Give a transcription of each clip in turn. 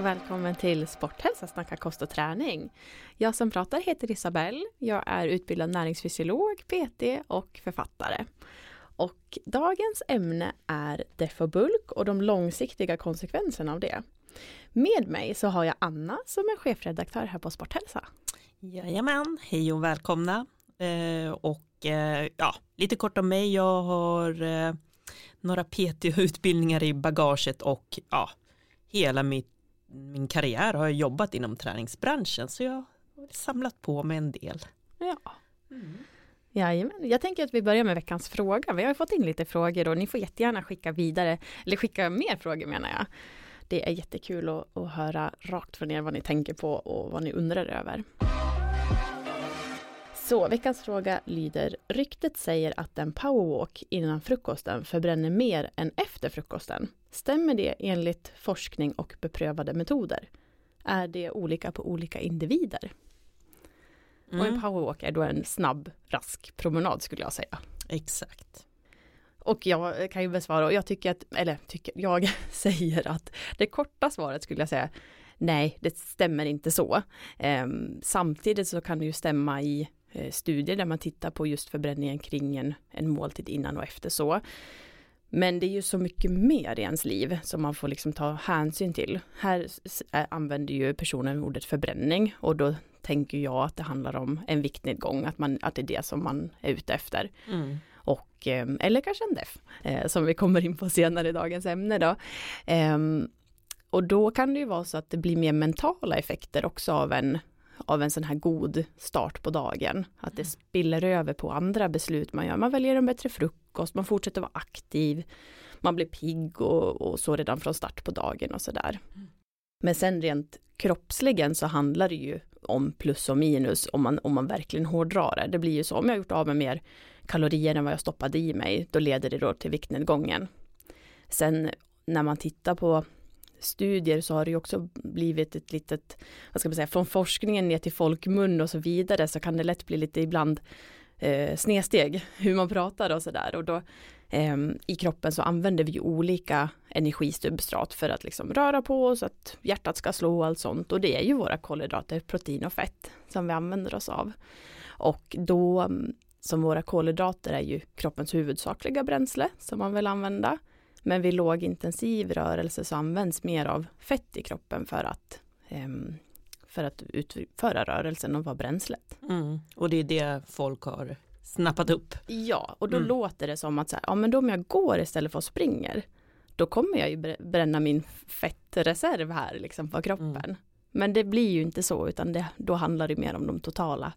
och välkommen till Sporthälsa snacka kost och träning. Jag som pratar heter Isabelle. Jag är utbildad näringsfysiolog, PT och författare. Och dagens ämne är defobulk och de långsiktiga konsekvenserna av det. Med mig så har jag Anna som är chefredaktör här på Sporthälsa. Jajamän, hej och välkomna. Eh, och eh, ja, lite kort om mig. Jag har eh, några PT-utbildningar i bagaget och ja, hela mitt, min karriär har jag jobbat inom träningsbranschen så jag har samlat på mig en del. Ja. Mm. Jajamän. Jag tänker att vi börjar med veckans fråga. Vi har fått in lite frågor och ni får jättegärna skicka vidare, eller skicka mer frågor menar jag. Det är jättekul att, att höra rakt från er vad ni tänker på och vad ni undrar över. Så veckans fråga lyder Ryktet säger att en powerwalk innan frukosten förbränner mer än efter frukosten. Stämmer det enligt forskning och beprövade metoder? Är det olika på olika individer? Mm. Och en mm. powerwalk är då en snabb, rask promenad skulle jag säga. Exakt. Och jag kan ju besvara, och jag tycker att, eller tycker, jag säger att det korta svaret skulle jag säga, nej, det stämmer inte så. Ehm, samtidigt så kan det ju stämma i eh, studier där man tittar på just förbränningen kring en, en måltid innan och efter så. Men det är ju så mycket mer i ens liv som man får liksom ta hänsyn till. Här använder ju personen ordet förbränning och då tänker jag att det handlar om en viktnedgång, att, man, att det är det som man är ute efter. Mm. Och, eh, eller kanske en DEF, eh, som vi kommer in på senare i dagens ämne då. Ehm, och då kan det ju vara så att det blir mer mentala effekter också av en, av en sån här god start på dagen. Att det mm. spiller över på andra beslut man gör. Man väljer en bättre frukost, man fortsätter vara aktiv, man blir pigg och, och så redan från start på dagen och sådär. Mm. Men sen rent kroppsligen så handlar det ju om plus och minus om man, om man verkligen hårdrar det. Det blir ju så, om jag gjort av med mer kalorier än vad jag stoppade i mig, då leder det då till viktnedgången. Sen när man tittar på studier så har det ju också blivit ett litet, vad ska man säga, från forskningen ner till folkmun och så vidare så kan det lätt bli lite ibland eh, snedsteg hur man pratar och sådär och då eh, i kroppen så använder vi olika energisubstrat för att liksom röra på oss, att hjärtat ska slå och allt sånt och det är ju våra kolhydrater, protein och fett som vi använder oss av. Och då mm, som våra kolhydrater är ju kroppens huvudsakliga bränsle som man vill använda. Men vid lågintensiv rörelse så används mer av fett i kroppen för att um, för att utföra rörelsen och vara bränslet. Mm. Och det är det folk har snappat upp. Ja, och då mm. låter det som att så här, ja men då om jag går istället för att springer, då kommer jag ju bränna min fettreserv här liksom på kroppen. Mm. Men det blir ju inte så, utan det, då handlar det mer om de totala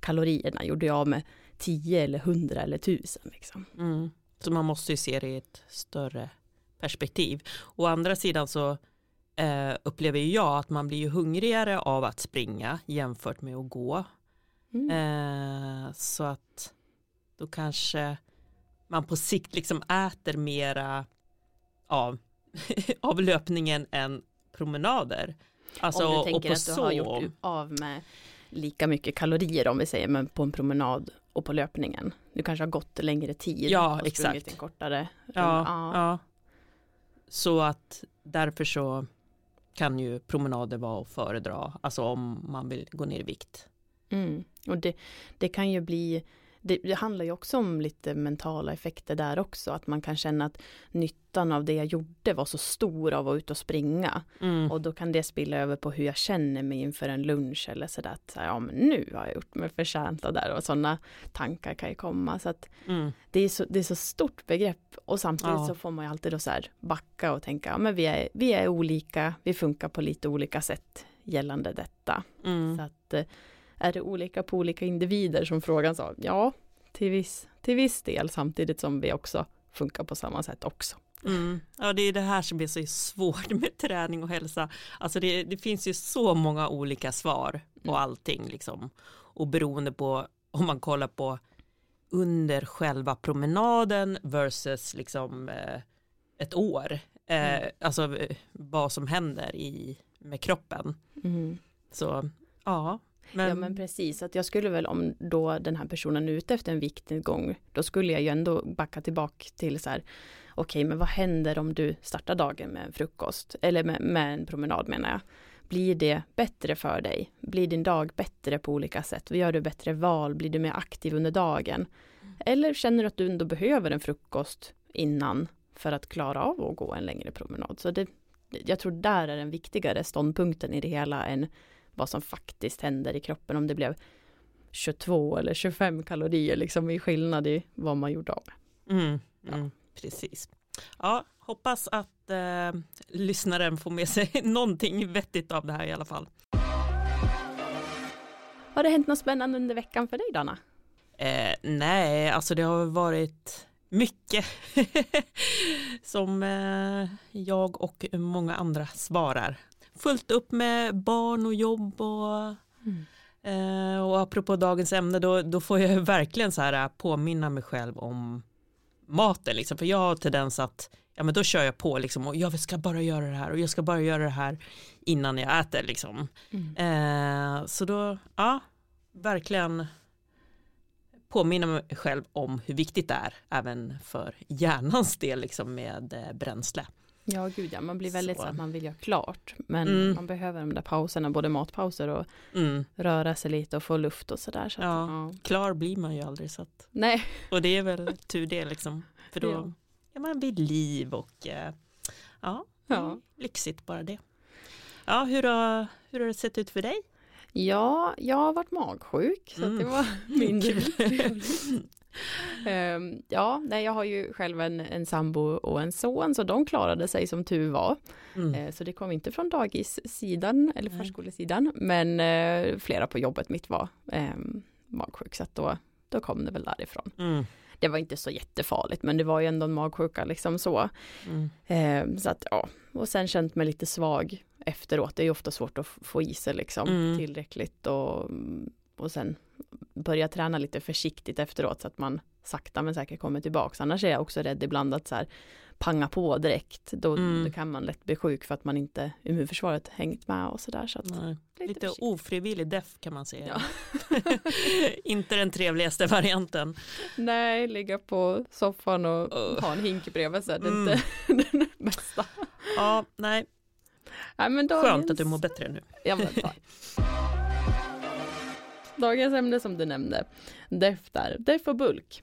kalorierna. Gjorde jag med 10 eller 100 eller 1000 liksom. Mm. Så man måste ju se det i ett större perspektiv. Å andra sidan så eh, upplever jag att man blir ju hungrigare av att springa jämfört med att gå. Mm. Eh, så att då kanske man på sikt liksom äter mera av, av löpningen än promenader. Alltså, om du tänker att du så... har gjort av med lika mycket kalorier om vi säger men på en promenad och på löpningen. Du kanske har gått längre tid ja, och exakt. en kortare ja, ja. ja. Så att därför så kan ju promenader vara att föredra, alltså om man vill gå ner i vikt. Mm. Och det, det kan ju bli det, det, handlar ju också om lite mentala effekter där också, att man kan känna att nyttan av det jag gjorde var så stor av att vara ute och springa. Mm. Och då kan det spilla över på hur jag känner mig inför en lunch eller sådär, att ja men nu har jag gjort mig förtjänt av det och sådana tankar kan ju komma. Så att mm. det, är så, det är så stort begrepp och samtidigt ja. så får man ju alltid då så här backa och tänka, ja men vi är, vi är olika, vi funkar på lite olika sätt gällande detta. Mm. Så att eh, är det olika på olika individer som frågan sa? Ja, till viss, till viss del samtidigt som vi också funkar på samma sätt också. Mm. Ja det är det här som är så svårt med träning och hälsa. Alltså det, det finns ju så många olika svar på mm. allting liksom. Och beroende på om man kollar på under själva promenaden versus liksom eh, ett år. Eh, mm. Alltså vad som händer i, med kroppen. Mm. Så ja, Men, Ja men precis, att jag skulle väl om då den här personen är ute efter en viktnedgång, då skulle jag ju ändå backa tillbaka till så här, okej men vad händer om du startar dagen med en frukost, eller med, med en promenad menar jag. Blir det bättre för dig? Blir din dag bättre på olika sätt? Gör du bättre val? Blir du mer aktiv under dagen? Eller känner du att du ändå behöver en frukost innan för att klara av att gå en längre promenad? Så det, jag tror där är den viktigare ståndpunkten i det hela än vad som faktiskt händer i kroppen, om det blev 22 eller 25 kalorier liksom i skillnad i vad man gjorde av mm, mm, Precis. Ja, hoppas att eh, lyssnaren får med sig någonting vettigt av det här i alla fall. Har det hänt något spännande under veckan för dig Dana? Eh, nej, alltså det har varit mycket som eh, jag och många andra svarar. Fullt upp med barn och jobb och, eh, och apropå dagens ämne då, då får jag verkligen så här eh, påminna mig själv om maten liksom. För jag har tendens att ja men då kör jag på liksom och jag ska bara göra det här och jag ska bara göra det här innan jag äter liksom. Eh, så då, ja, verkligen påminna mig själv om hur viktigt det är även för hjärnans del liksom med eh, bränsle. Ja gud ja, man blir väldigt så. Så. att man vill göra klart. Men Mm. man behöver de där pauserna, både matpauser och Mm. röra sig lite och få luft och sådär. Så Ja. ja. Klar blir man ju aldrig så att, Nej, och det är väl tur det liksom. För då Ja. är man vid liv och eh, ja, Ja. mm, lyxigt bara det. Ja, hur har, hur har det sett ut för dig? ja, jag har varit magsjuk så att det Mm. var mindre Ehm, ja, nej, jag har ju själv en, en sambo och en son så de klarade sig som tur var. Mm. Eh, Så det kom inte från dagissidan eller Nej. förskolesidan men eh, flera på jobbet mitt var eh, magsjuk så att då, då kom det väl därifrån. Mm. Det var inte så jättefarligt men det var ju ändå en magsjuka liksom så. Mm. Eh, så att ja, och sen känt mig lite svag efteråt. Det är ju ofta svårt att få i sig liksom Mm. tillräckligt och, och sen börja träna lite försiktigt efteråt så att man sakta men säkert kommer tillbaks. Annars är jag också rädd ibland att så här panga på direkt. Då, Mm. då kan man lätt bli sjuk för att man inte immunförsvaret hängt med och sådär. Så lite, Lite försiktigt. ofrivillig deff kan man säga. Ja. inte den trevligaste varianten. Nej, ligga på soffan och Ugh. ha en hink bredvid sig. Det är Mm. inte den bästa. Ja, nej, Nej, men dagens... skönt att du mår bättre nu. Ja, men. Dagens ämne som du nämnde, DEF där, DEF och bulk.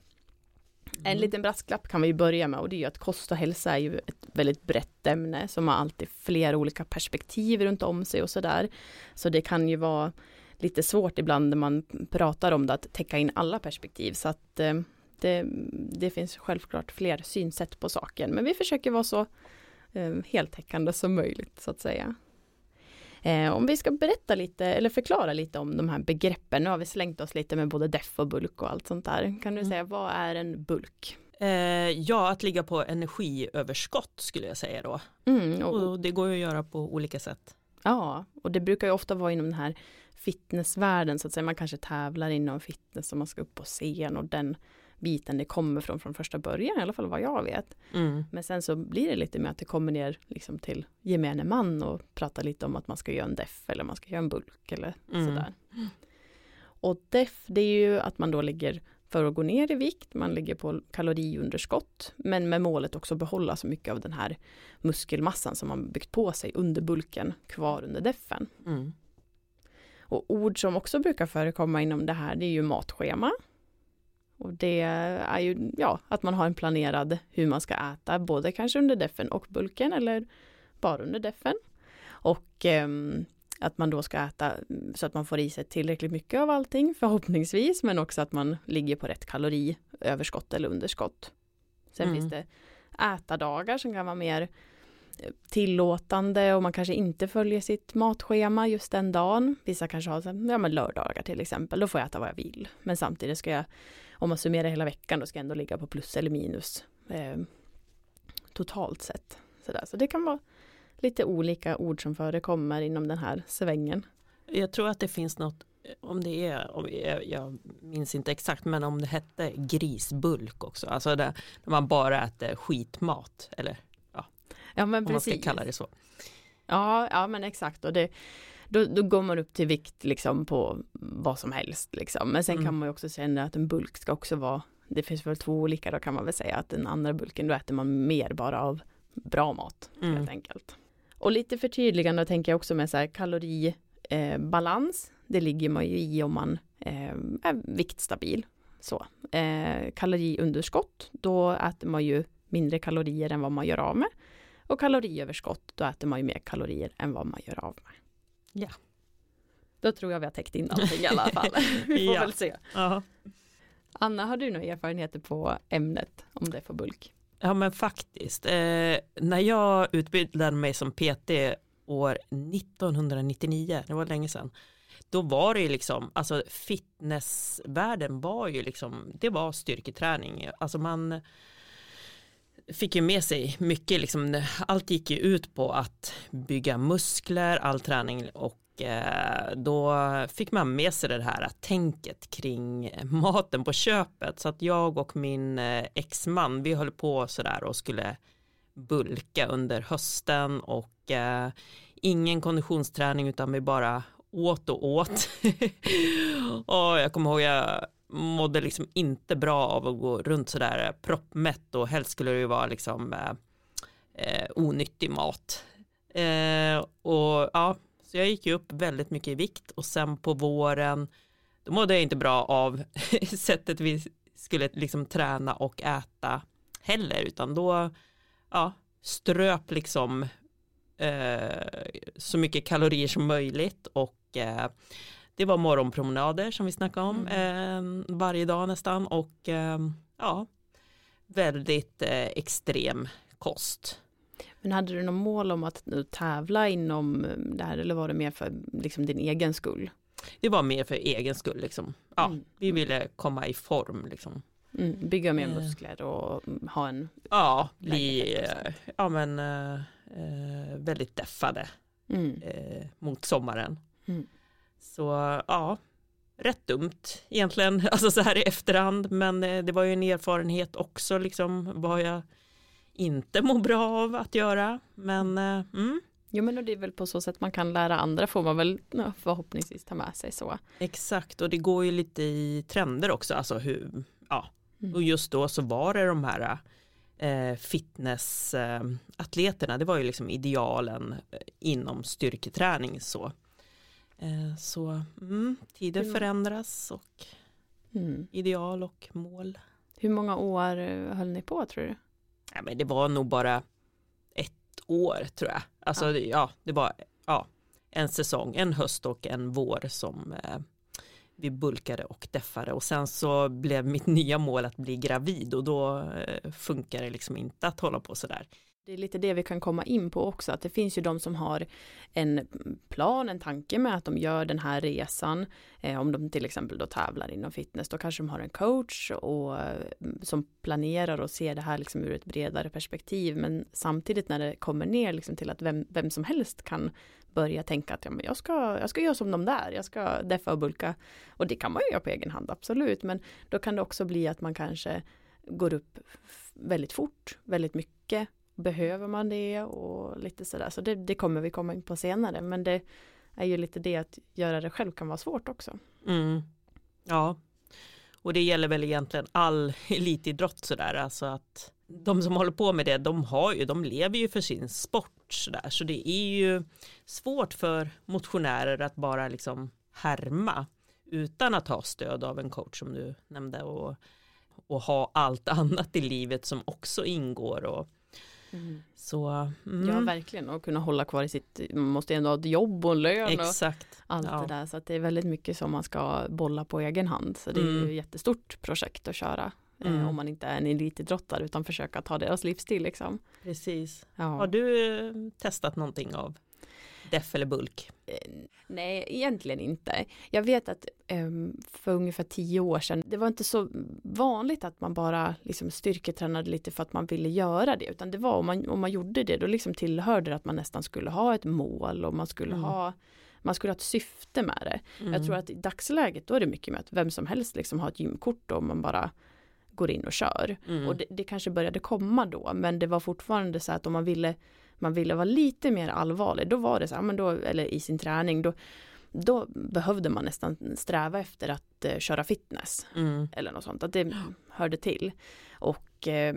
En Mm. liten brasklapp kan vi börja med och det är ju att kost och hälsa är ju ett väldigt brett ämne som har alltid flera olika perspektiv runt om sig och sådär. Så det kan ju vara lite svårt ibland när man pratar om det att täcka in alla perspektiv så att eh, det, det finns självklart fler synsätt på saken men vi försöker vara så eh, heltäckande som möjligt så att säga. Eh, om vi ska berätta lite eller förklara lite om de här begreppen. Nu har vi slängt oss lite med både def och bulk och allt sånt där. Kan du Mm. säga vad är en bulk? Eh, ja, att ligga på energiöverskott skulle jag säga då. Mm, och, Och det går ju att göra på olika sätt. ja, och det brukar ju ofta vara inom den här fitnessvärlden så att säga. Man kanske tävlar inom fitness och man ska upp på scen och den biten det kommer från från första början i alla fall vad jag vet. Mm. Men sen så blir det lite med att det kommer ner liksom till gemene man och pratar lite om att man ska göra en def eller man ska göra en bulk eller Mm. sådär. Och def det är ju att man då ligger för att gå ner i vikt, man ligger på kaloriunderskott men med målet också behålla så mycket av den här muskelmassan som man byggt på sig under bulken kvar under defen. Mm. Och ord som också brukar förekomma inom det här det är ju matschema. Och det är ju ja, att man har en planerad hur man ska äta både kanske under defen och bulken eller bara under defen. Och ehm, att man då ska äta så att man får i sig tillräckligt mycket av allting förhoppningsvis men också att man ligger på rätt kaloriöverskott eller underskott. Sen Mm. finns det ätardagar som kan vara mer eh, tillåtande och man kanske inte följer sitt matschema just den dagen. Vissa kanske har ja, men lördagar till exempel, då får jag äta vad jag vill. Men samtidigt ska jag, om man summerar hela veckan, då ska jag ändå ligga på plus eller minus eh, totalt sett. Så, där. så det kan vara lite olika ord som förekommer inom den här svängen. Jag tror att det finns något, om det är, om jag, jag minns inte exakt, men om det hette grisbulk också, alltså där, där man bara äter skitmat, eller Ja men om man ska precis. kalla det så. Ja, ja men exakt och det då, då går man upp till vikt liksom på vad som helst liksom. Men sen Mm. kan man ju också känna att en bulk ska också vara, det finns väl två olika då kan man väl säga att den andra bulken då äter man mer bara av bra mat Mm. helt enkelt. Och lite förtydligande tänker jag också med så här kaloribalans. Eh, det ligger man ju i om man eh, är viktstabil. Så. Eh, kaloriunderskott, då äter man ju mindre kalorier än vad man gör av med. Och kaloriöverskott, då äter man ju mer kalorier än vad man gör av med. Ja. Då tror jag vi har täckt in allting i alla fall. vi får Ja. väl se. Ja. Anna, har du några erfarenheter på ämnet om det för bulk? Ja men faktiskt. Eh, när jag utbildade mig som PT år 1999, det var länge sedan, då var det ju liksom, alltså fitnessvärlden var ju liksom, det var styrketräning. Alltså man fick ju med sig mycket, liksom, allt gick ju ut på att bygga muskler, all träning och eh, då fick man med sig det här tänket kring maten på köpet. Så att jag och min eh, exman, vi höll på sådär och skulle bulka under hösten och eh, ingen konditionsträning utan vi bara åt och åt. och jag kommer ihåg jag mådde liksom inte bra av att gå runt sådär eh, proppmätt och helst skulle det ju vara liksom eh, eh, onyttig mat. Eh, och ja, så jag gick ju upp väldigt mycket i vikt och sen på våren då mådde jag inte bra av sättet vi skulle liksom träna och äta heller utan då ja, ströp liksom eh, så mycket kalorier som möjligt och eh, det var morgonpromenader som vi snackade om eh, varje dag nästan och eh, ja, väldigt eh, extrem kost. Men hade du något mål om att nu tävla inom eh, det här eller var det mer för liksom din egen skull? Det var mer för egen skull liksom. Ja, Mm. vi ville komma i form liksom. Mm, bygga mer Eh. muskler och mm, ha en... Ja, bli Lägenhet eh, ja, men, eh, eh, väldigt deffade Mm, eh, mot sommaren. Mm. Så ja, rätt dumt egentligen, alltså så här i efterhand, men eh, det var ju en erfarenhet också, liksom vad jag inte mår bra av att göra. Men eh, mm, Jo men och det är väl på så sätt man kan lära andra får man väl ja, förhoppningsvis ta med sig så. exakt, och det går ju lite i trender också, alltså hur, ja, Mm. och just då så var det de här eh, fitnessatleterna, det var ju liksom idealen eh, inom styrketräning så. Eh, så mm, tider Mm. förändras och Mm. ideal och mål. Hur många år eh, höll ni på tror du? Ja, men det var nog bara ett år tror jag. Alltså ja, ja det var ja, en säsong, en höst och en vår som eh, vi bulkade och deffade och sen så blev mitt nya mål att bli gravid och då eh, funkar det liksom inte att hålla på sådär. Det är lite det vi kan komma in på också, att det finns ju de som har en plan, en tanke med att de gör den här resan. Eh, om de till exempel då tävlar inom fitness, då kanske de har en coach och, mm, som planerar och ser det här liksom ur ett bredare perspektiv. Men samtidigt när det kommer ner liksom till att vem, vem som helst kan börja tänka att ja, men jag, ska, jag ska göra som de där, jag ska deffa och bulka. Och det kan man ju göra på egen hand, absolut. Men då kan det också bli att man kanske går upp väldigt fort, väldigt mycket behöver man det och lite sådär. Så det, det kommer vi komma in på senare. Men det är ju lite det att göra det själv kan vara svårt också. Mm. Ja, och det gäller väl egentligen all elitidrott sådär, alltså att de som håller på med det, de har ju, de lever ju för sin sport sådär, så det är ju svårt för motionärer att bara liksom härma utan att ha stöd av en coach som du nämnde och, och ha allt annat i livet som också ingår och så. mm, Ja, verkligen. Och kunna hålla kvar i sitt, man måste ju ändå ha ett jobb och en lön och Exakt. allt ja. det där. Så att det är väldigt mycket som man ska bolla på egen hand. Så det är ju Mm. ett jättestort projekt att köra. eh, Mm. Om man inte är en elitidrottare utan försöka ta deras livsstil liksom. Precis. Ja. Har du eh, testat någonting av deff eller bulk? Eh, Nej, egentligen inte. Jag vet att em, för ungefär tio år sedan, det var inte så vanligt att man bara liksom styrketränade lite för att man ville göra det, utan det var om man, om man gjorde det, då liksom tillhörde det att man nästan skulle ha ett mål och man skulle Mm. ha man skulle ha ett syfte med det. Jag tror att i dagsläget då är det mycket med att vem som helst liksom har ett gymkort och man bara går in och kör. Mm. Och det, det kanske började komma då, men det var fortfarande så att om man ville man ville vara lite mer allvarlig, då var det så här, men då, eller i sin träning, då, då behövde man nästan sträva efter att eh, köra fitness. Mm. Eller något sånt, att det hörde till. Och eh,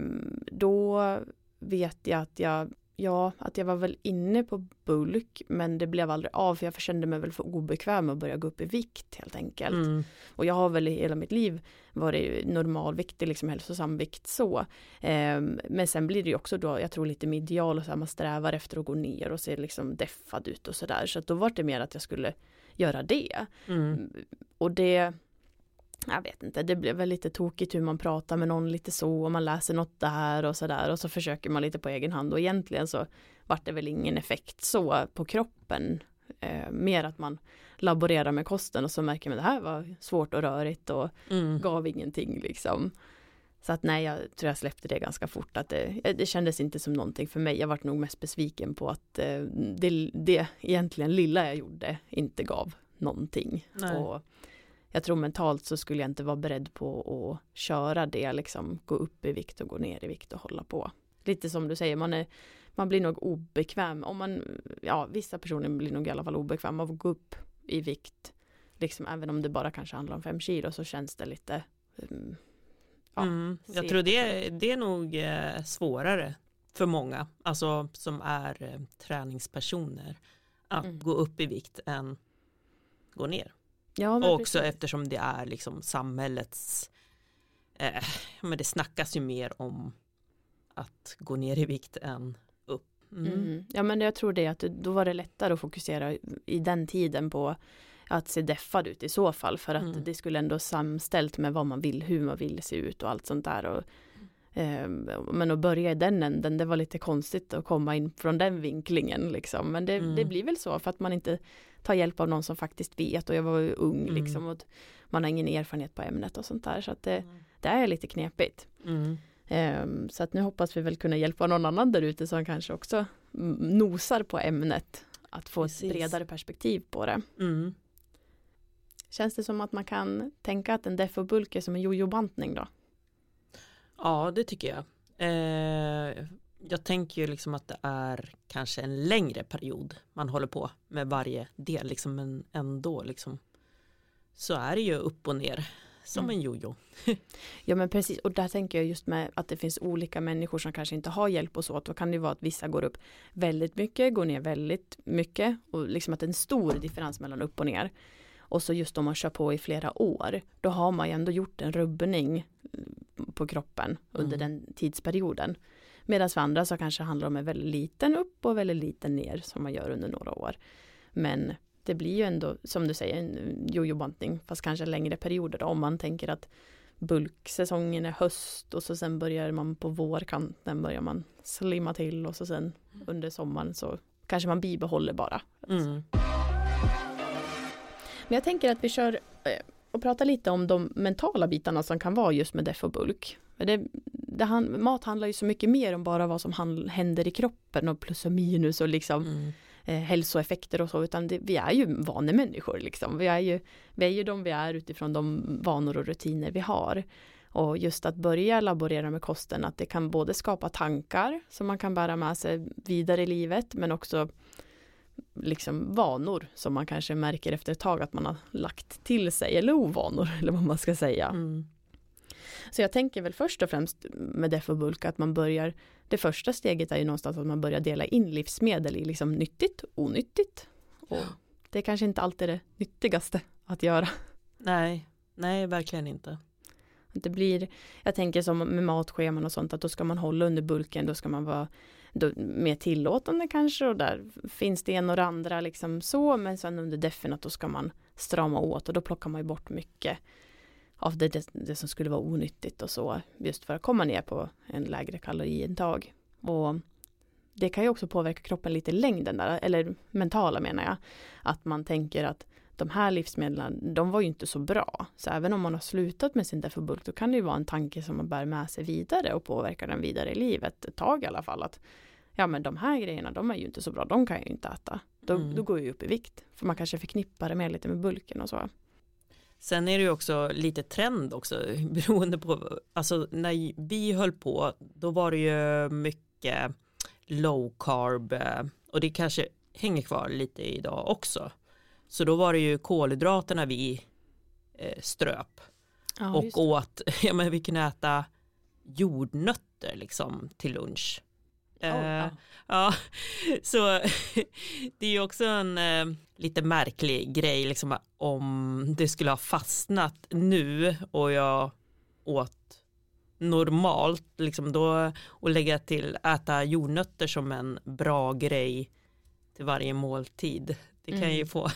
då vet jag att jag ja, att jag var väl inne på bulk men det blev aldrig av för jag kände mig väl för obekväm med att börja gå upp i vikt helt enkelt. Mm. Och jag har väl i hela mitt liv varit normalviktig, liksom hälsosam vikt så. Um, men sen blir det ju också då, jag tror lite med ideal och så här, man strävar efter att gå ner och se liksom deffad ut och sådär. Så att då var det mer att jag skulle göra det. Mm. Och det jag vet inte, det blev väl lite tokigt hur man pratar med någon lite så och man läser något där och sådär och så försöker man lite på egen hand och egentligen så vart det väl ingen effekt så på kroppen. Eh, mer att man laborerar med kosten och så märker man det här var svårt och rörigt och Mm. gav ingenting liksom. Så att nej, jag tror jag släppte det ganska fort. Att det, det kändes inte som någonting för mig. Jag vart nog mest besviken på att eh, det, det egentligen lilla jag gjorde inte gav någonting. Nej. Och jag tror mentalt så skulle jag inte vara beredd på att köra det, liksom gå upp i vikt och gå ner i vikt och hålla på. Lite som du säger, man, är, man blir nog obekväm. Om man, ja, vissa personer blir nog i alla fall obekväma av att gå upp i vikt. Liksom även om det bara kanske handlar om fem kilo så känns det lite um, ja, Mm. Jag tror det, det är nog eh, svårare för många, alltså som är eh, träningspersoner, att Mm. gå upp i vikt än gå ner. Ja, Och också precis. eftersom det är liksom samhällets, eh, men det snackas ju mer om att gå ner i vikt än upp. Mm. Mm. Ja men jag tror det att då var det lättare att fokusera i den tiden på att se deffad ut i så fall för att Mm. det skulle ändå samställt med vad man vill, hur man vill se ut och allt sånt där. Och, ehm, men att börja i den änden, det var lite konstigt att komma in från den vinklingen liksom. Men det, Mm. det blir väl så för att man inte tar hjälp av någon som faktiskt vet och jag var ung Mm. liksom och man har ingen erfarenhet på ämnet och sånt där så att det, Mm. det är lite knepigt. Mm. Ehm, Så att nu hoppas vi väl kunna hjälpa någon annan där ute som kanske också nosar på ämnet. Att få Precis. ett bredare perspektiv på det. Mm. Känns det som att man kan tänka att en defobulk är som en jojo-bantning då? Ja, det tycker jag. Eh, jag tänker ju liksom att det är kanske en längre period man håller på med varje del, liksom, men ändå liksom, så är det ju upp och ner som Mm. en jojo. Ja men precis, och där tänker jag just med att det finns olika människor som kanske inte har hjälp och så. Då kan det ju vara att vissa går upp väldigt mycket, går ner väldigt mycket och liksom att det är en stor differens mellan upp och ner. Och så just om man kör på i flera år, då har man ju ändå gjort en rubbning på kroppen under Mm. den tidsperioden. Medan för andra så kanske det handlar om en väldigt liten upp och väldigt liten ner som man gör under några år. Men det blir ju ändå, som du säger, en jojo-bantning, fast kanske längre perioder då, om man tänker att bulksäsongen är höst och så sen börjar man på vårkanten börjar man slimma till och så sen under sommaren så kanske man bibehåller bara. Mm. Men jag tänker att vi kör eh, och pratar lite om de mentala bitarna som kan vara just med deff och bulk. Det, han- mat handlar ju så mycket mer om bara vad som han, händer i kroppen och plus och minus och liksom Mm. eh, hälsoeffekter och så, utan det, vi är ju vanemänniskor liksom. Vi är ju, vi är ju de vi är utifrån de vanor och rutiner vi har. Och just att börja laborera med kosten, att det kan både skapa tankar som man kan bära med sig vidare i livet, men också liksom vanor som man kanske märker efter ett tag att man har lagt till sig, eller ovanor, eller vad man ska säga. Mm. Så jag tänker väl först och främst med Def och Bulk att man börjar, det första steget är ju någonstans att man börjar dela in livsmedel i liksom nyttigt, onyttigt. Och det är kanske inte alltid det nyttigaste att göra. Nej, nej, verkligen inte. Det blir, jag tänker som med matscheman och sånt, att då ska man hålla under bulken, då ska man vara då, mer tillåtande kanske och där finns det en och det andra liksom så, men sen under defen att då ska man strama åt och då plockar man ju bort mycket av det, det, det som skulle vara onyttigt och så, just för att komma ner på en lägre kaloriintag. Och det kan ju också påverka kroppen lite i längden där, eller mentala menar jag, att man tänker att de här livsmedlen, de var ju inte så bra. Så även om man har slutat med sin defobulk, då kan det ju vara en tanke som man bär med sig vidare och påverkar den vidare i livet ett tag i alla fall. Att ja, men de här grejerna, de är ju inte så bra, de kan jag ju inte äta. Då, Mm. då går jag ju upp i vikt. För man kanske förknippar det med lite med bulken och så. Sen är det ju också lite trend också beroende på, alltså när vi höll på då var det ju mycket low carb eh, och det kanske hänger kvar lite idag också. Så då var det ju kolhydraterna vi eh, ströp Ja, och åt, ja men vi kunde äta jordnötter liksom till lunch. Ja, Eh, ja. Ja, så det är ju också en eh, lite märklig grej liksom om det skulle ha fastnat nu och jag åt normalt liksom då och lägga till äta jordnötter som en bra grej till varje måltid. Det kan ju Mm. få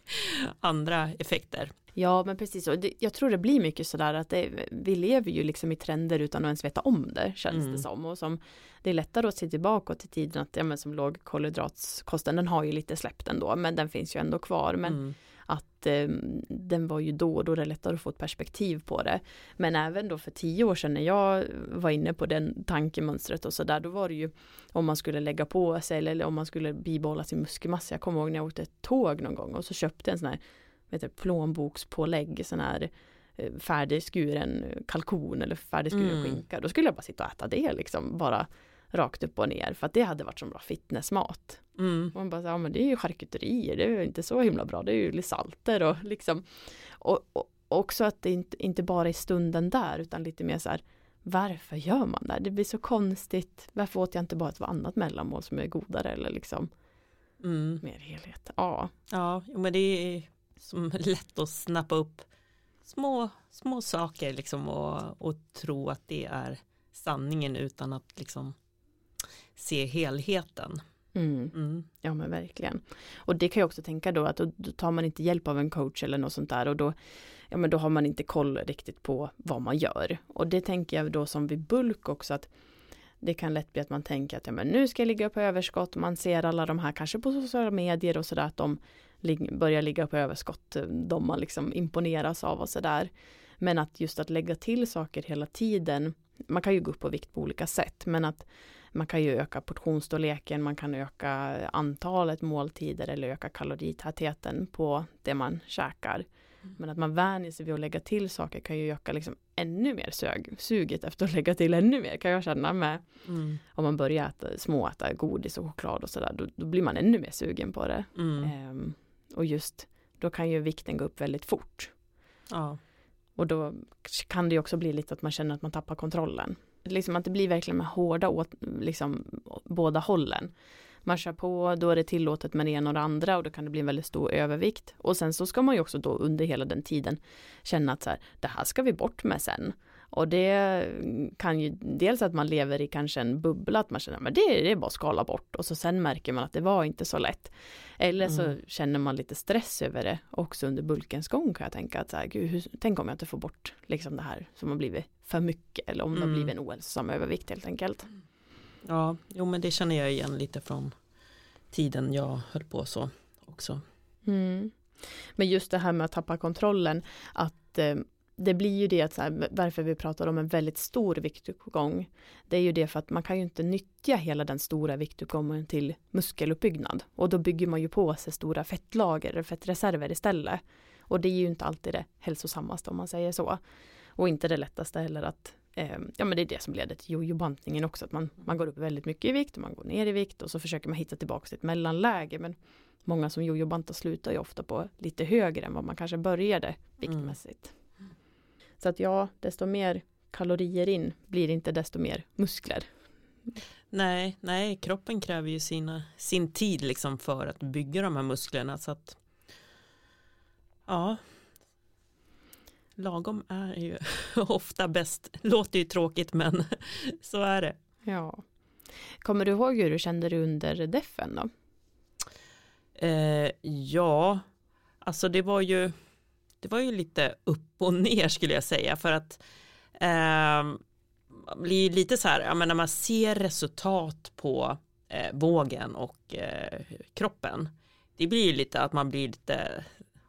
andra effekter. Ja men precis, och jag tror det blir mycket sådär att det, vi lever ju liksom i trender utan att ens veta om det känns Mm. det som. Och som det är lättare att se tillbaka till tiden att ja, men som lågkolhydratskosten den har ju lite släppt ändå men den finns ju ändå kvar. Men Mm. att eh, den var ju då, då är det lättare att få ett perspektiv på det. Men även då för tio år sedan när jag var inne på den tankemönstret och sådär, då var det ju om man skulle lägga på sig eller om man skulle bibehålla sin muskelmassa. Jag kommer ihåg när jag åkte tåg någon gång och så köpte en sån här vet du, plånbokspålägg, sån här eh, färdigskuren kalkon eller färdigskuren Mm. skinka. Då skulle jag bara sitta och äta det liksom, bara rakt upp och ner. För att det hade varit som bra fitnessmat. Mm. Man bara, ja men det är ju charkuterier, det är ju inte så himla bra, det är ju salter och liksom. Och, och också att det inte, inte bara är stunden där, utan lite mer så här, varför gör man det? Det blir så konstigt. Varför åt jag inte bara ett annat mellanmål som är godare eller liksom Mm. mer helhet? Ja, Ja, men det är som lätt att snappa upp små, små saker liksom och, och tro att det är sanningen utan att liksom se helheten. mm. Mm. Ja men verkligen. Och det kan jag också tänka då att då, då tar man inte hjälp av en coach eller något sånt där och då Ja men då har man inte koll riktigt på vad man gör. Och det tänker jag då som vid bulk också att det kan lätt bli att man tänker att ja, men nu ska jag ligga på överskott. Man ser alla de här kanske på sociala medier och sådär att de lig- börjar ligga på överskott. De man liksom imponeras av och sådär. Men att just att lägga till saker hela tiden. Man kan ju gå upp på vikt på olika sätt men att man kan ju öka portionsstorleken, man kan öka antalet måltider eller öka kaloritätheten på det man käkar. Men att man vänjer sig vid att lägga till saker kan ju öka liksom ännu mer sög, suget efter att lägga till ännu mer kan jag känna med Mm. om man börjar äta, småäta godis och choklad och sådär då, då blir man ännu mer sugen på det. Mm. Ehm, och just då kan ju vikten gå upp väldigt fort. Ja. Och då kan det ju också bli lite att man känner att man tappar kontrollen. Liksom att det blir verkligen med hårda åt liksom båda hållen. Man kör på, då är det tillåtet med det ena och det andra och då kan det bli en väldigt stor övervikt. Och sen så ska man ju också då under hela den tiden känna att så här, det här ska vi bort med sen. Och det kan ju dels att man lever i kanske en bubbla, att man känner att det, det är bara att skala bort och så sen märker man att det var inte så lätt. Eller så Mm. känner man lite stress över det också under bulkens gång kan jag tänka att så här, gud, hur, tänk om jag inte får bort liksom det här som har blivit för mycket eller om det har Mm. blivit en ohälsosam övervikt helt enkelt. ja, jo men det känner jag igen lite från tiden jag höll på så också. Mm. Men just det här med att tappa kontrollen, att eh, det blir ju det att så här, varför vi pratar om en väldigt stor viktuppgång. Det är ju det för att man kan ju inte nyttja hela den stora viktuppgången till muskeluppbyggnad. Och då bygger man ju på sig stora fettlager fettreserver istället. Och det är ju inte alltid det hälsosammaste om man säger så. Och inte det lättaste heller att eh, Ja men det är det som leder till jojo-bantningen också. Att man, man går upp väldigt mycket i vikt och man går ner i vikt och så försöker man hitta tillbaka till ett mellanläge. Men många som jojo-bantar slutar ju ofta på lite högre än vad man kanske började viktmässigt. Så att ja, desto mer kalorier in blir inte desto mer muskler. Nej, nej, kroppen kräver ju sina, sin tid liksom för att bygga de här musklerna så att ja, lagom är ju ofta bäst. Låter ju tråkigt men så är det. Ja. Kommer du ihåg hur du kände dig under defen då? Eh, ja, alltså det var ju det var ju lite upp och ner skulle jag säga för att eh, man blir lite så här, ja, men när man ser resultat på eh, vågen och eh, kroppen det blir ju lite att man blir lite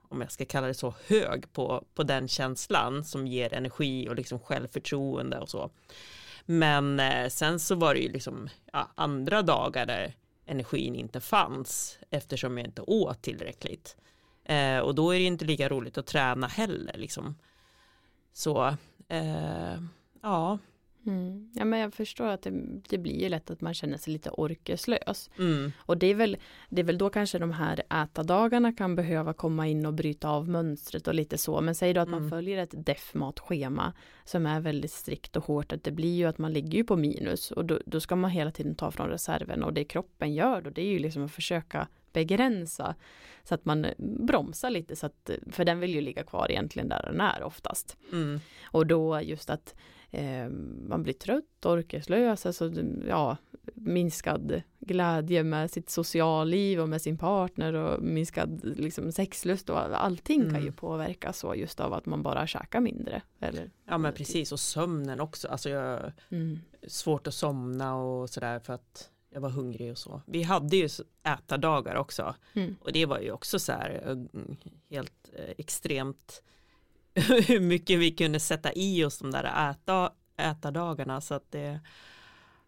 om jag ska kalla det så hög på, på den känslan som ger energi och liksom självförtroende och så. Men eh, sen så var det ju liksom ja, andra dagar där energin inte fanns eftersom jag inte åt tillräckligt. Eh, och då är det inte lika roligt att träna heller liksom. Så eh, ja, Mm. Ja men jag förstår att det, det blir ju lätt att man känner sig lite orkeslös. Mm. Och det är, väl, det är väl då kanske de här äta-dagarna kan behöva komma in och bryta av mönstret och lite så. Men säg då att man Mm. följer ett DEF-matschema som är väldigt strikt och hårt. Att det blir ju att man ligger ju på minus och då, då ska man hela tiden ta från reserven och det kroppen gör då det är ju liksom att försöka begränsa så att man bromsar lite så att för den vill ju ligga kvar egentligen där den är oftast. Mm. Och då just att eh, man blir trött, orkeslös, alltså ja, minskad glädje med sitt socialliv och med sin partner och minskad liksom, sexlust och allting kan Mm. ju påverkas så just av att man bara käkar mindre. Eller, Ja men precis och sömnen också. Alltså jag mm. svårt att somna och sådär för att jag var hungrig och så. Vi hade ju ätardagar också Mm. och det var ju också så här eh, helt eh, extremt hur mycket vi kunde sätta i oss de där äta, ätardagarna så att det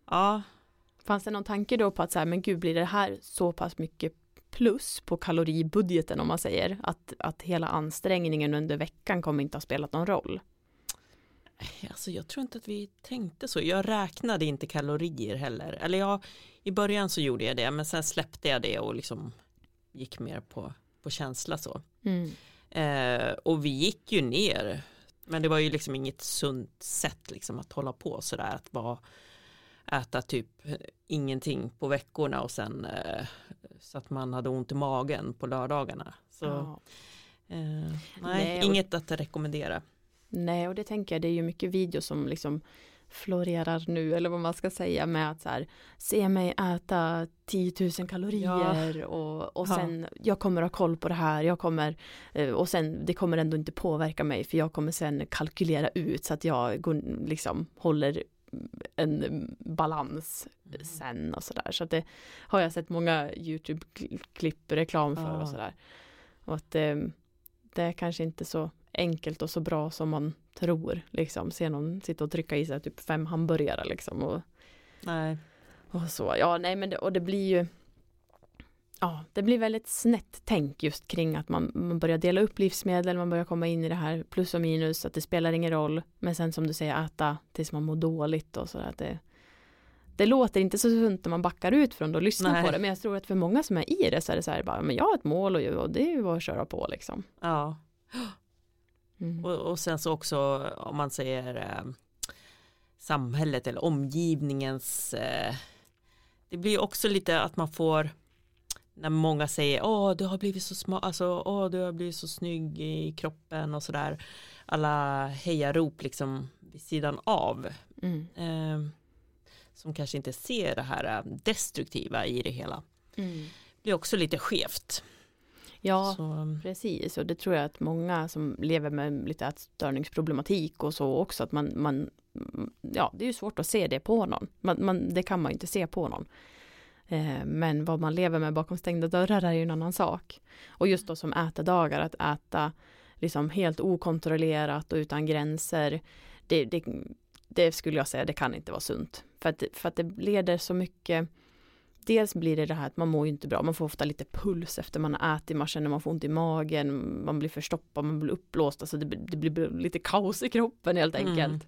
ja Fanns det någon tanke då på att så här, men gud blir det här så pass mycket plus på kaloribudgeten om man säger att, att hela ansträngningen under veckan kommer inte ha spelat någon roll? Alltså jag tror inte att vi tänkte så. Jag räknade inte kalorier heller. Eller jag, i början så gjorde jag det men sen släppte jag det och liksom gick mer på, på känsla så. Mm. Eh, och vi gick ju ner. Men det var ju liksom inget sunt sätt liksom att hålla på sådär. Att bara äta typ ingenting på veckorna och sen eh, så att man hade ont i magen på lördagarna. Så Ja. eh, nej, Nej, inget att rekommendera. Nej, och det tänker jag, det är ju mycket videos som liksom florerar nu, eller vad man ska säga med att så här, se mig äta 10 000 kalorier och, och Ja. sen, jag kommer ha koll på det här, jag kommer, eh, och sen, det kommer ändå inte påverka mig, för jag kommer sen kalkylera ut så att jag går, liksom håller en balans sen och sådär. Så att det har jag sett många YouTube-klipp, reklam för Ja. och sådär. Och att eh, det är kanske inte så enkelt och så bra som man tror. Liksom se någon sitta och trycka i sig typ fem hamburgare liksom och, Nej. och så. Ja, nej men det, och det blir ju Ja, det blir väldigt snett tänk just kring att man, man börjar dela upp livsmedel, man börjar komma in i det här plus och minus, att det spelar ingen roll. Men sen som du säger, äta tills man mår dåligt och sådär. Det, det låter inte så sunt när man backar ut från det och lyssnar Nej. på det. Men jag tror att för många som är i det så är det så här bara, men jag har ett mål och, och det är ju att köra på liksom. Ja. Mm. Och, och sen så också om man säger eh, samhället eller omgivningens eh, det blir också lite att man får när många säger åh du har blivit så smart, alltså åh du har blivit så snygg i kroppen och sådär alla hejarop liksom vid sidan av Mm. eh, som kanske inte ser det här eh, destruktiva i det hela Mm. blir också lite skevt. Ja, Så, Precis, och det tror jag att många som lever med lite ätstörningsproblematik och så också, att man, man ja, det är ju svårt att se det på någon. Man, man, det kan man inte se på någon. Eh, men vad man lever med bakom stängda dörrar är ju en annan sak. Och just då som ätedagar, att äta liksom helt okontrollerat och utan gränser, det, det, det skulle jag säga, det kan inte vara sunt. För att, för att det leder så mycket Dels blir det det här att man mår ju inte bra, man får ofta lite puls efter man har ätit, man känner man får ont i magen, man blir förstoppad, man blir uppblåst, alltså det, blir- det blir lite kaos i kroppen helt Mm. enkelt.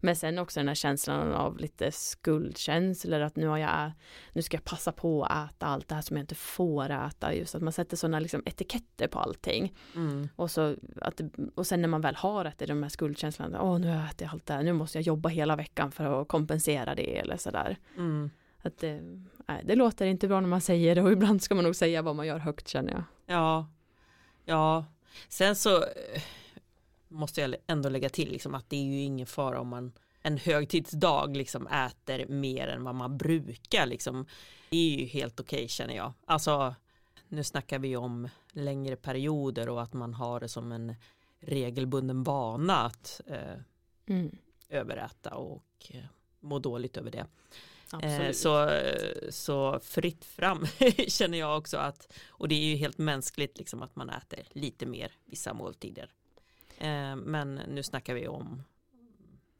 Men sen också den här känslan av lite skuldkänslor, att nu har jag, nu ska jag passa på att äta allt det här som jag inte får äta, just att man sätter sådana liksom etiketter på allting. mm, Och, så att och sen när man väl har ätit de här skuldkänslorna, åh nu har jag ätit allt det här, nu måste jag jobba hela veckan för att kompensera det eller sådär. mm. Att det, nej, det låter inte bra när man säger det och ibland ska man nog säga vad man gör högt känner jag. Ja, ja. Sen så eh, måste jag ändå lägga till liksom att det är ju ingen fara om man en högtidsdag liksom äter mer än vad man brukar liksom. Det är ju helt okej känner jag. Alltså nu snackar vi om längre perioder och att man har det som en regelbunden vana att eh, Mm, överäta och eh, må dåligt över det. Absolut. Eh, så, så fritt fram känner jag också att och det är ju helt mänskligt liksom att man äter lite mer vissa måltider. Eh, men nu snackar vi om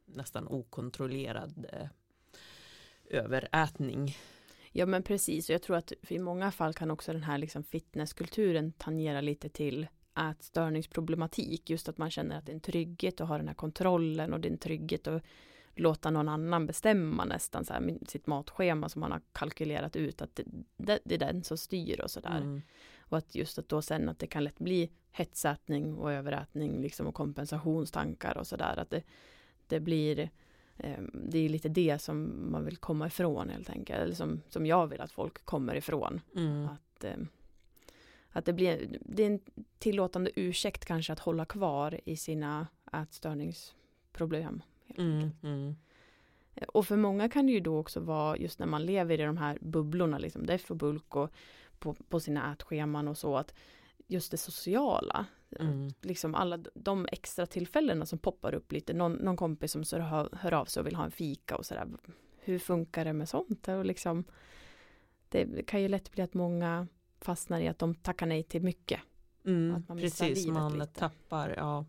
nästan okontrollerad eh, överätning. Ja men precis och jag tror att i många fall kan också den här liksom fitnesskulturen tangera lite till ätstörningsproblematik. Just att man känner att det är en trygghet att ha den här kontrollen och det är en trygghet att låta någon annan bestämma nästan så här, sitt matschema som man har kalkylerat ut att det, det, det är den som styr och sådär. Mm. Och att just att då sen att det kan lätt bli hetsätning och överätning liksom och kompensationstankar och sådär. Att det, det blir eh, det är lite det som man vill komma ifrån helt enkelt. Eller som, som jag vill att folk kommer ifrån. Mm. Att, eh, att det blir det är en tillåtande ursäkt kanske att hålla kvar i sina ätstörningsproblem. Mm, mm. Och för många kan det ju då också vara just när man lever i de här bubblorna, liksom deff och bulk och på, på sina ätscheman och så att just det sociala. Mm. Liksom alla de extra tillfällena som poppar upp lite. Någon, någon kompis som så hör, hör av sig och vill ha en fika och sådär. Hur funkar det med sånt? Och liksom, det kan ju lätt bli att många fastnar i att de tackar nej till mycket. Mm, man precis, man lite. tappar ja,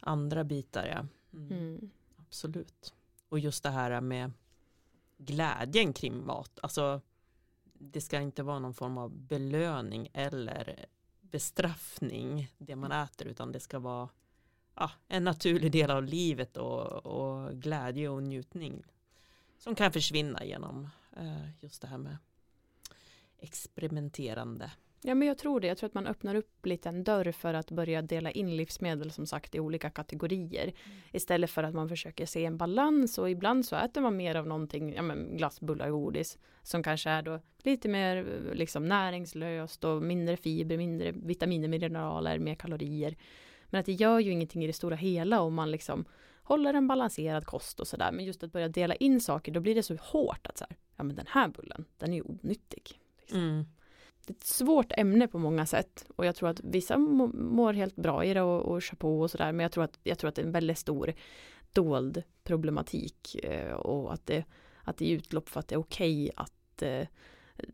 andra bitar. Ja. Mm. Absolut. Och just det här med glädjen kring mat. Alltså, det ska inte vara någon form av belöning eller bestraffning det man äter utan det ska vara ja, en naturlig del av livet och, och glädje och njutning som kan försvinna genom eh, just det här med experimenterande. Ja men jag tror det. Jag tror att man öppnar upp lite en dörr för att börja dela in livsmedel som sagt i olika kategorier. Mm. Istället för att man försöker se en balans och ibland så äter man mer av någonting, ja men glass, bullar, godis. Som kanske är då lite mer liksom näringslöst och mindre fiber, mindre vitaminer, mineraler, mer kalorier. Men att det gör ju ingenting i det stora hela om man liksom håller en balanserad kost och sådär. Men just att börja dela in saker, då blir det så hårt att så här, ja men den här bullen, den är ju onyttig. Liksom. Mm det är ett svårt ämne på många sätt och jag tror att vissa mår helt bra i det och, och kör på och sådär men jag tror, att, jag tror att det är en väldigt stor dold problematik eh, och att det, att det är utlopp för att det är okej okay att eh,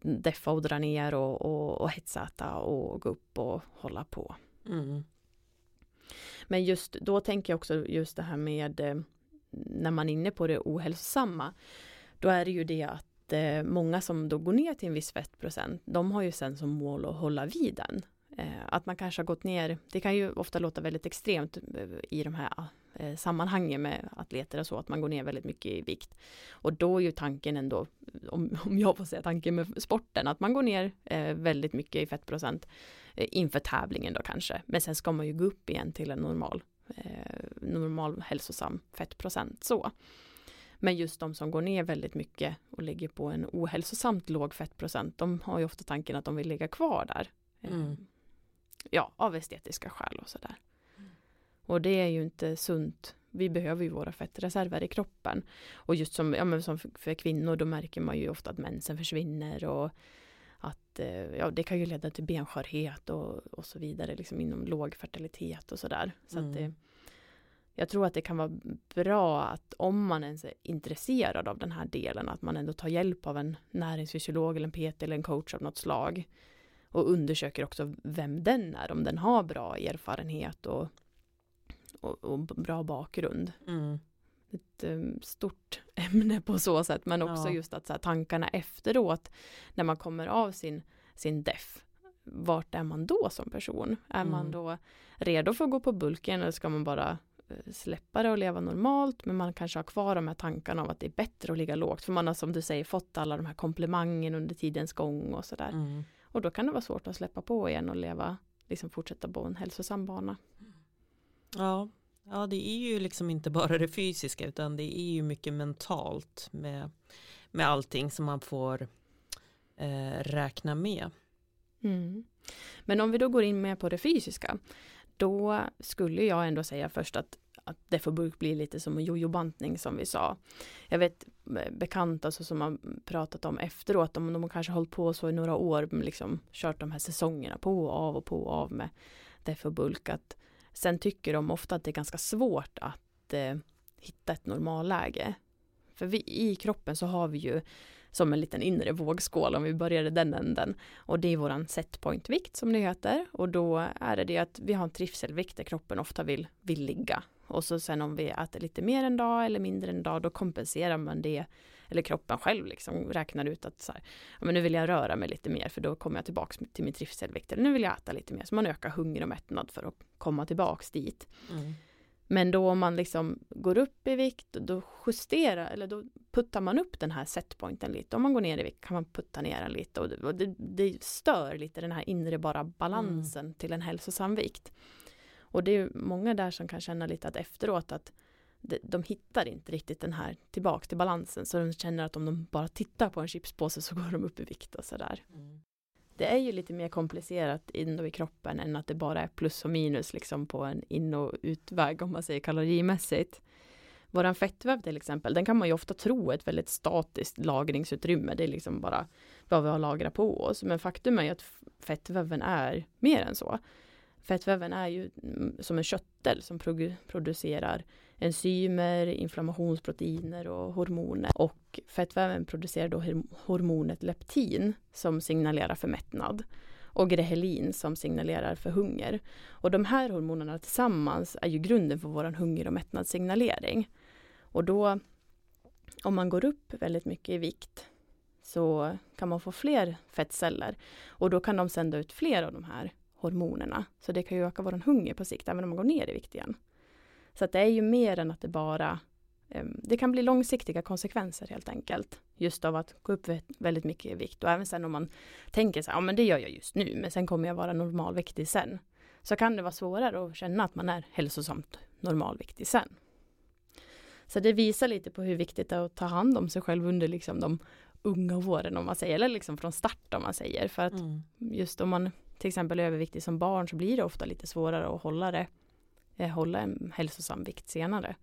deffa och dra ner och, och, och hetsäta och gå upp och hålla på. Mm. Men just då tänker jag också just det här med eh, när man är inne på det ohälsosamma. Då är det ju det att eh, många som då går ner till en viss fettprocent, de har ju sen som mål att hålla vid den. Eh, att man kanske har gått ner, det kan ju ofta låta väldigt extremt eh, i de här eh, sammanhangen med atleter och så, att man går ner väldigt mycket i vikt. Och då är ju tanken ändå, om, om jag får säga tanken med sporten, att man går ner eh, väldigt mycket i fettprocent eh, inför tävlingen då kanske. Men sen ska man ju gå upp igen till en normal, eh, normal hälsosam fettprocent så. Men just de som går ner väldigt mycket och ligger på en ohälsosamt låg fettprocent, de har ju ofta tanken att de vill ligga kvar där. Mm. Eh, ja, av estetiska skäl och sådär. Mm. Och det är ju inte sunt. Vi behöver ju våra fettreserver i kroppen. Och just som, ja, men som för kvinnor, då märker man ju ofta att mensen försvinner och att eh, ja, det kan ju leda till benskörhet och, och så vidare, liksom inom låg fertilitet och sådär. Så mm. att det, jag tror att det kan vara bra att om man ens är intresserad av den här delen, att man ändå tar hjälp av en näringsfysiolog eller en PT eller en coach av något slag. Och undersöker också vem den är, om den har bra erfarenhet och, och, och bra bakgrund. Mm. Ett um, stort ämne på så sätt, men också ja. just att här, tankarna efteråt, när man kommer av sin, sin deff, vart är man då som person? Är mm. man då redo för att gå på bulken eller ska man bara släppa det och leva normalt men man kanske har kvar de här tankarna om att det är bättre att ligga lågt för man har som du säger fått alla de här komplimangen under tidens gång och sådär. Mm. Och då kan det vara svårt att släppa på igen och leva, liksom fortsätta på en hälsosam bana. Ja, ja det är ju liksom inte bara det fysiska utan det är ju mycket mentalt med, med allting som man får eh, räkna med. Mm. Men om vi då går in mer på det fysiska då skulle jag ändå säga först att att det får bli lite som en jojobantning som vi sa. Jag vet eh, bekanta alltså, som har pratat om efteråt, de, de har kanske hållit på så i några år, liksom kört de här säsongerna på och av och på och av med det för bulk. Att sen tycker de ofta att det är ganska svårt att eh, hitta ett normalläge. För vi, i kroppen så har vi ju som en liten inre vågskål om vi börjar i den änden. Och det är våran setpointvikt som det heter. Och då är det det att vi har en trivselvikt där kroppen ofta vill, vill ligga. Och så sen om vi äter lite mer en dag eller mindre en dag, då kompenserar man det. Eller kroppen själv liksom räknar ut att så här, ja, men nu vill jag röra mig lite mer för då kommer jag tillbaks till min trivselvikt. Eller nu vill jag äta lite mer. Så man ökar hunger och mättnad för att komma tillbaks dit. Mm. Men då om man liksom går upp i vikt, då justerar eller då puttar man upp den här setpointen lite. Om man går ner i vikt kan man putta ner den lite och det, och det, det stör lite den här inre bara balansen mm. till en hälsosam vikt. Och det är många där som kan känna lite att efteråt att de, hittar inte riktigt den här tillbaks till balansen så de känner att om de bara tittar på en chipspåse så går de upp i vikt och sådär. Mm. Det är ju lite mer komplicerat in i kroppen än att det bara är plus och minus liksom på en in och utväg om man säger kalorimässigt. Våran fettväv till exempel, den kan man ju ofta tro är ett väldigt statiskt lagringsutrymme. Det är liksom bara vad vi har lagrat på oss. Men faktum är ju att fettväven är mer än så. Fettväven är ju mm, som en köttel som producerar enzymer, inflammationsproteiner och hormoner. Och fettväven producerar då hormonet leptin som signalerar för mättnad och grehelin som signalerar för hunger. Och de här hormonerna tillsammans är ju grunden för vår hunger och mättnadssignalering. Och då om man går upp väldigt mycket i vikt så kan man få fler fettceller och då kan de sända ut fler av de här hormonerna. Så det kan ju öka vår hunger på sikt även om man går ner i vikt igen. Så det är ju mer än att det bara ehm, det kan bli långsiktiga konsekvenser helt enkelt. Just av att gå upp väldigt mycket i vikt och även sen om man tänker så här, ja men det gör jag just nu men sen kommer jag vara normalviktig sen. Så kan det vara svårare att känna att man är hälsosamt normalviktig sen. Så det visar lite på hur viktigt det är att ta hand om sig själv under liksom de unga åren om man säger, eller liksom från start om man säger. För att mm. just om man till exempel överviktig som barn så blir det ofta lite svårare att hålla det Eh, hålla en hälsosam vikt senare.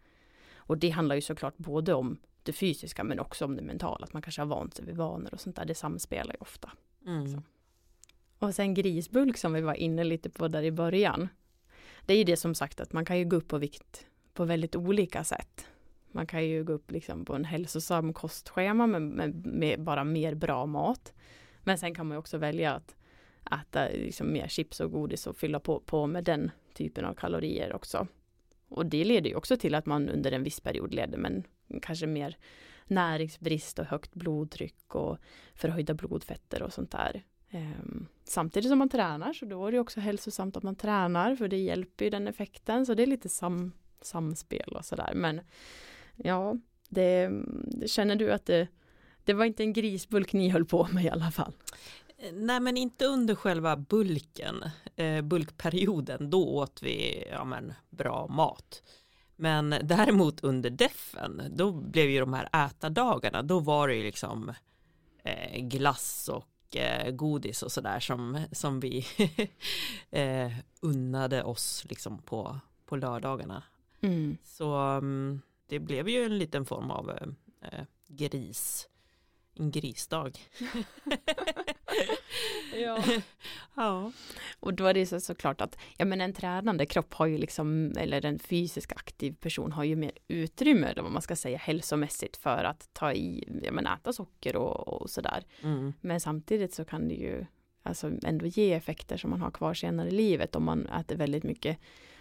Och det handlar ju såklart både om det fysiska men också om det mentala. Att man kanske har vant sig vid vanor och sånt där. Det samspelar ju ofta. Mm. Och sen grisbulk som vi var inne lite på där i början. Det är ju det som sagt att man kan ju gå upp på vikt på väldigt olika sätt. Man kan ju gå upp liksom på en hälsosam kostschema med, med, med bara mer bra mat. Men sen kan man också välja att äta liksom mer chips och godis och fylla på, på med den typen av kalorier också. Och det leder ju också till att man under en viss period leder men kanske mer näringsbrist och högt blodtryck och förhöjda blodfetter och sånt där. Um, samtidigt som man tränar så då är det också hälsosamt att man tränar för det hjälper ju den effekten så det är lite sam, samspel och sådär men ja, det, känner du att det, det var inte en grisbulk ni höll på med i alla fall? Nej men inte under själva bulken, eh, bulkperioden, då åt vi ja, men, bra mat. Men däremot under defen, då blev ju de här ätardagarna, då var det ju liksom eh, glass och eh, godis och sådär som, som vi eh, unnade oss liksom på, på lördagarna. Mm. Så um, det blev ju en liten form av eh, gris en grisdag. ja. ja. Och då är det så såklart att ja, men en tränande kropp har ju liksom, eller en fysisk aktiv person har ju mer utrymme, eller vad man ska säga, hälsomässigt för att ta i, ja men äta socker och, och sådär. Mm. Men samtidigt så kan det ju alltså ändå ge effekter som man har kvar senare i livet om man äter väldigt mycket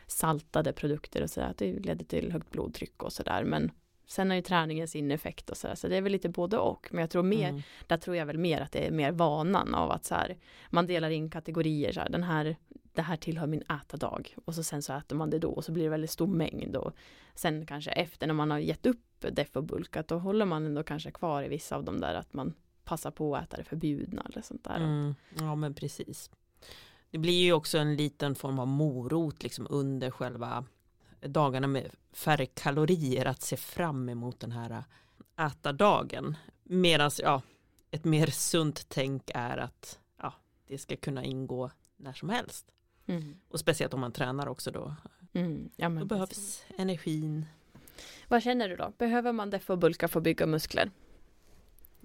saltade produkter och sådär, att det leder till högt blodtryck och sådär. Men Sen har ju träningen sin effekt och så, så det är väl lite både och. Men jag tror mer, mm. där tror jag väl mer att det är mer vanan av att så här, man delar in kategorier så här, den här, det här tillhör min ätardag och så sen så äter man det då och så blir det väldigt stor mängd och sen kanske efter när man har gett upp def och bulkat då håller man ändå kanske kvar i vissa av de där att man passar på att äta det förbjudna eller sånt där. Mm. Ja men precis. Det blir ju också en liten form av morot liksom under själva dagarna med färre kalorier att se fram emot den här ätardagen. Medan ja, ett mer sunt tänk är att ja, det ska kunna ingå när som helst. Mm. Och speciellt om man tränar också då. Mm. Ja, då behövs precis. energin. Vad känner du då? Behöver man det för att bulka för att bygga muskler?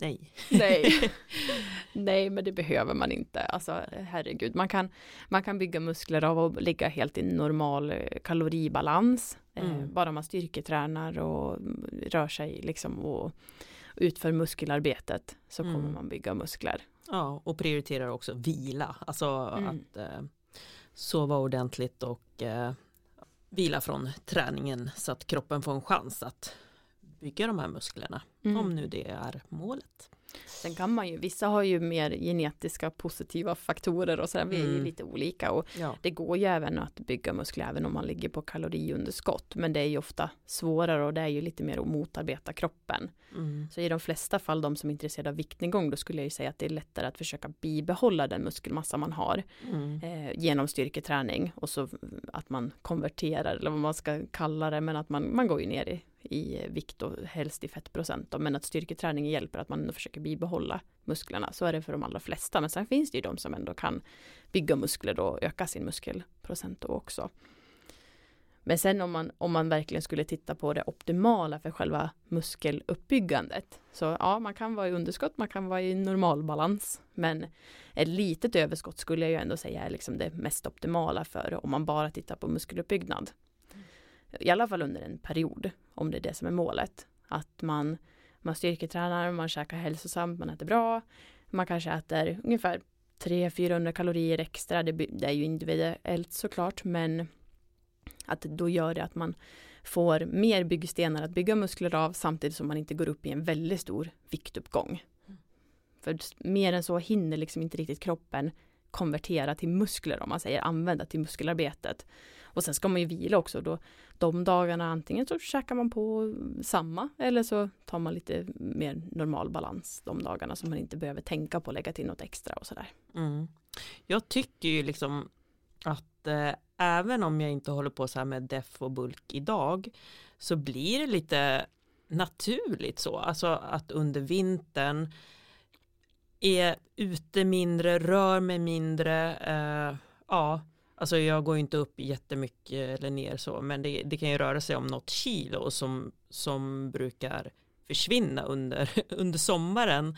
Nej. Nej. Nej, men det behöver man inte. Alltså herregud, man kan, man kan bygga muskler av att ligga helt i normal eh, kaloribalans. Eh, mm. Eh, bara man styrketränar och rör sig liksom och utför muskelarbetet så mm. kommer man bygga muskler. Ja, och prioriterar också vila, alltså mm. att eh, sova ordentligt och eh, vila från träningen så att kroppen får en chans att bygga de här musklerna. Mm. Om nu det är målet. Sen kan man ju, vissa har ju mer genetiska positiva faktorer och sådär, vi är ju Mm. lite olika och Ja. det går ju även att bygga muskler även om man ligger på kaloriunderskott, men det är ju ofta svårare och det är ju lite mer att motarbeta kroppen. Mm. Så i de flesta fall, de som är intresserade av viktnedgång, då skulle jag ju säga att det är lättare att försöka bibehålla den muskelmassa man har Mm. eh, genom styrketräning och så att man konverterar eller vad man ska kalla det, men att man, man går ju ner i, i vikt och helst i fettprocent då, men att styrketräning hjälper att man ändå försöker bibehålla musklerna. Så är det för de allra flesta, men sen finns det ju de som ändå kan bygga muskler och öka sin muskelprocent då också. Men sen om man, om man verkligen skulle titta på det optimala för själva muskeluppbyggandet. Så ja, man kan vara i underskott, man kan vara i normalbalans. Men ett litet överskott skulle jag ju ändå säga är liksom det mest optimala för om man bara tittar på muskeluppbyggnad. I alla fall under en period, om det är det som är målet. Att man, man styrketränar, man käkar hälsosamt, man äter bra. Man kanske äter ungefär 300-400 kalorier extra. Det, det är ju individuellt såklart, men att då gör det att man får mer byggstenar att bygga muskler av samtidigt som man inte går upp i en väldigt stor viktuppgång. För mer än så hinner liksom inte riktigt kroppen konvertera till muskler om man säger använda till muskelarbetet. Och sen ska man ju vila också då. De dagarna antingen så käkar man på samma eller så tar man lite mer normal balans de dagarna som man inte behöver tänka på att lägga till något extra och sådär. Mm. Jag tycker ju liksom att eh, även om jag inte håller på så här med def och bulk idag så blir det lite naturligt så, alltså att under vintern är ute mindre, rör mig mindre, eh, ja, alltså jag går inte upp jättemycket eller ner så, men det, det kan ju röra sig om något kilo som, som brukar försvinna under, under sommaren.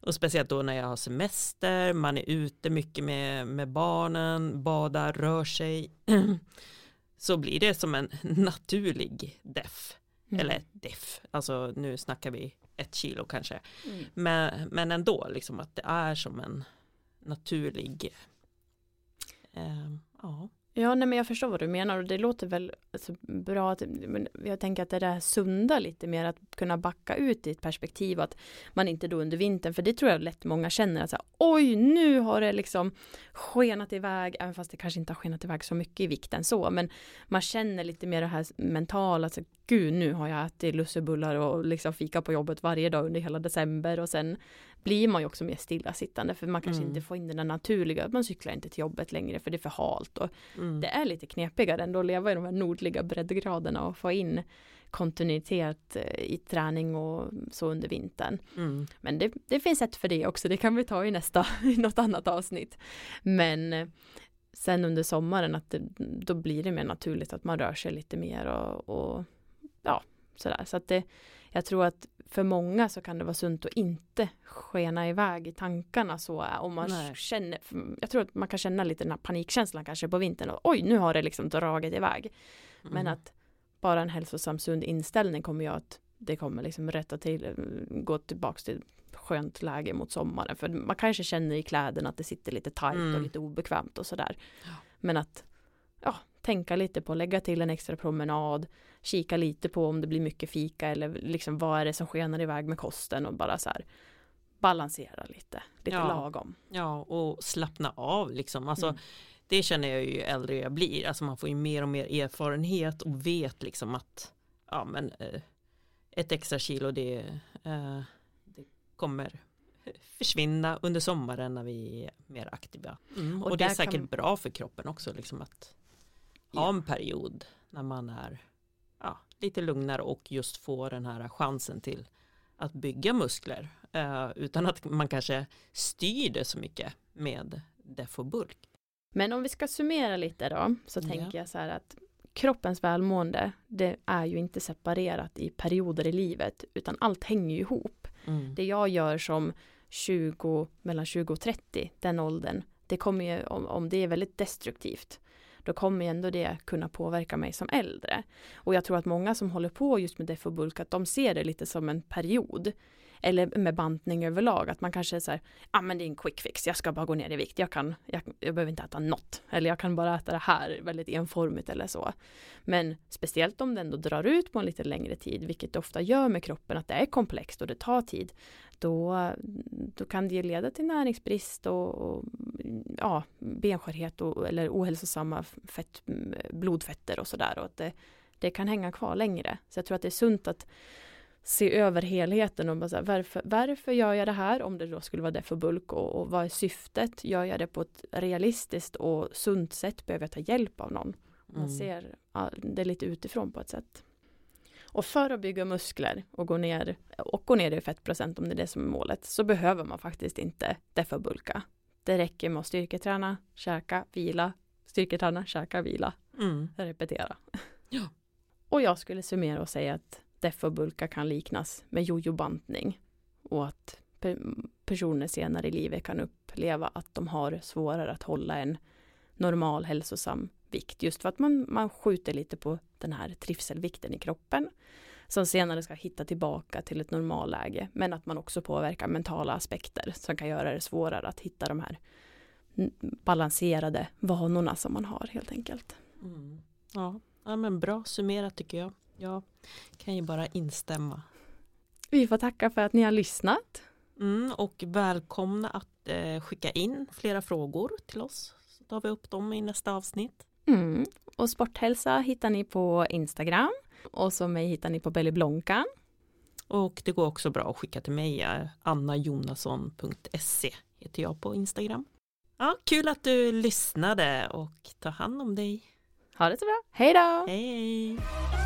Och speciellt då när jag har semester, man är ute mycket med, med barnen, badar, rör sig. Så blir det som en naturlig def. Mm. Eller def, alltså nu snackar vi ett kilo kanske. Mm. Men, men ändå, liksom att det är som en naturlig, eh, ja. Ja, nej, men jag förstår vad du menar och det låter väl alltså, bra. Att, men jag tänker att det där sunda lite mer att kunna backa ut i ett perspektiv att man inte då under vintern, för det tror jag lätt många känner att så här, oj, nu har det liksom skenat iväg, även fast det kanske inte har skenat iväg så mycket i vikten så, men man känner lite mer det här mentala, alltså gud, nu har jag ätit lussebullar och liksom fika på jobbet varje dag under hela december och sen blir man ju också mer stillasittande för man kanske Mm. inte får in den där naturliga, man cyklar inte till jobbet längre för det är för halt och Mm. det är lite knepigare ändå att leva i de här nordliga breddgraderna och få in kontinuitet eh, i träning och så under vintern. Mm. Men det, det finns sätt för det också, det kan vi ta i nästa, i något annat avsnitt. Men eh, sen under sommaren att det, då blir det mer naturligt att man rör sig lite mer och, och ja, sådär. Så att det, jag tror att för många så kan det vara sunt att inte skena iväg i tankarna så om man Nej. känner, jag tror att man kan känna lite den här panikkänslan kanske på vintern och oj nu har det liksom dragit iväg. Men Mm. att bara en hälsosam sund inställning kommer ju att det kommer liksom rätta till, eh, gå tillbaks till skönt läge mot sommaren. För man kanske känner i kläderna att det sitter lite tajt Mm. och lite obekvämt och sådär. Ja. Men att ja, tänka lite på, lägga till en extra promenad, kika lite på om det blir mycket fika eller liksom vad är det som skenar iväg med kosten och bara så här balansera lite, lite Ja. lagom. Ja, och slappna av liksom. Alltså, Mm. Det känner jag ju äldre jag blir. Alltså man får ju mer och mer erfarenhet och vet liksom att ja, men, eh, ett extra kilo det, eh, det kommer försvinna under sommaren när vi är mer aktiva. Mm, och, Och det är säkert kan- bra för kroppen också liksom att ha en period när man är ja, lite lugnare och just får den här chansen till att bygga muskler eh, utan att man kanske styr det så mycket med def och bulk. Men om vi ska summera lite då, så Ja. tänker jag så här att kroppens välmående, det är ju inte separerat i perioder i livet, utan allt hänger ju ihop. Mm. Det jag gör som 20, mellan 20 och 30, den åldern, det kommer ju, om, om det är väldigt destruktivt, då kommer ju ändå det kunna påverka mig som äldre. Och jag tror att många som håller på just med def och bulk, att de ser det lite som en period. eller med bantning överlag, att man kanske är såhär, ja ah, men det är en quick fix, jag ska bara gå ner i vikt, jag kan, jag, jag behöver inte äta något, eller jag kan bara äta det här väldigt enformigt eller så. Men speciellt om det ändå drar ut på en lite längre tid, vilket det ofta gör med kroppen, att det är komplext och det tar tid, då, då kan det leda till näringsbrist och, och ja, benskörhet och, eller ohälsosamma fett, blodfetter och sådär. Och att det, det kan hänga kvar längre. Så jag tror att det är sunt att se över helheten och bara så här, varför, varför gör jag det här om det då skulle vara det för bulk och, och vad är syftet? Gör jag det på ett realistiskt och sunt sätt? Behöver jag ta hjälp av någon? Man mm. ser det lite utifrån på ett sätt. Och för att bygga muskler och gå ner och gå ner i fettprocent om det är det som är målet så behöver man faktiskt inte defabulka. Det räcker med att styrketräna, käka, vila, styrketräna, käka, vila, mm. repetera. Ja. Och jag skulle summera och säga att defabulka kan liknas med jojobantning och att personer senare i livet kan uppleva att de har svårare att hålla en normal hälsosam vikt just för att man, man skjuter lite på den här trivselvikten i kroppen som senare ska hitta tillbaka till ett normalläge men att man också påverkar mentala aspekter som kan göra det svårare att hitta de här balanserade vanorna som man har helt enkelt. Mm. Ja. ja, men bra summerat tycker jag. Jag kan ju bara instämma. Vi får tacka för att ni har lyssnat. Mm, och välkomna att eh, skicka in flera frågor till oss. Så tar vi upp dem i nästa avsnitt. Mm. Och Sporthälsa hittar ni på Instagram och så mig hittar ni på Bellyblonkan. Och det går också bra att skicka till mig, eh, annajonasson.se heter jag på Instagram. Ja, kul att du lyssnade och ta hand om dig. Ha det så bra, hej då! Hej!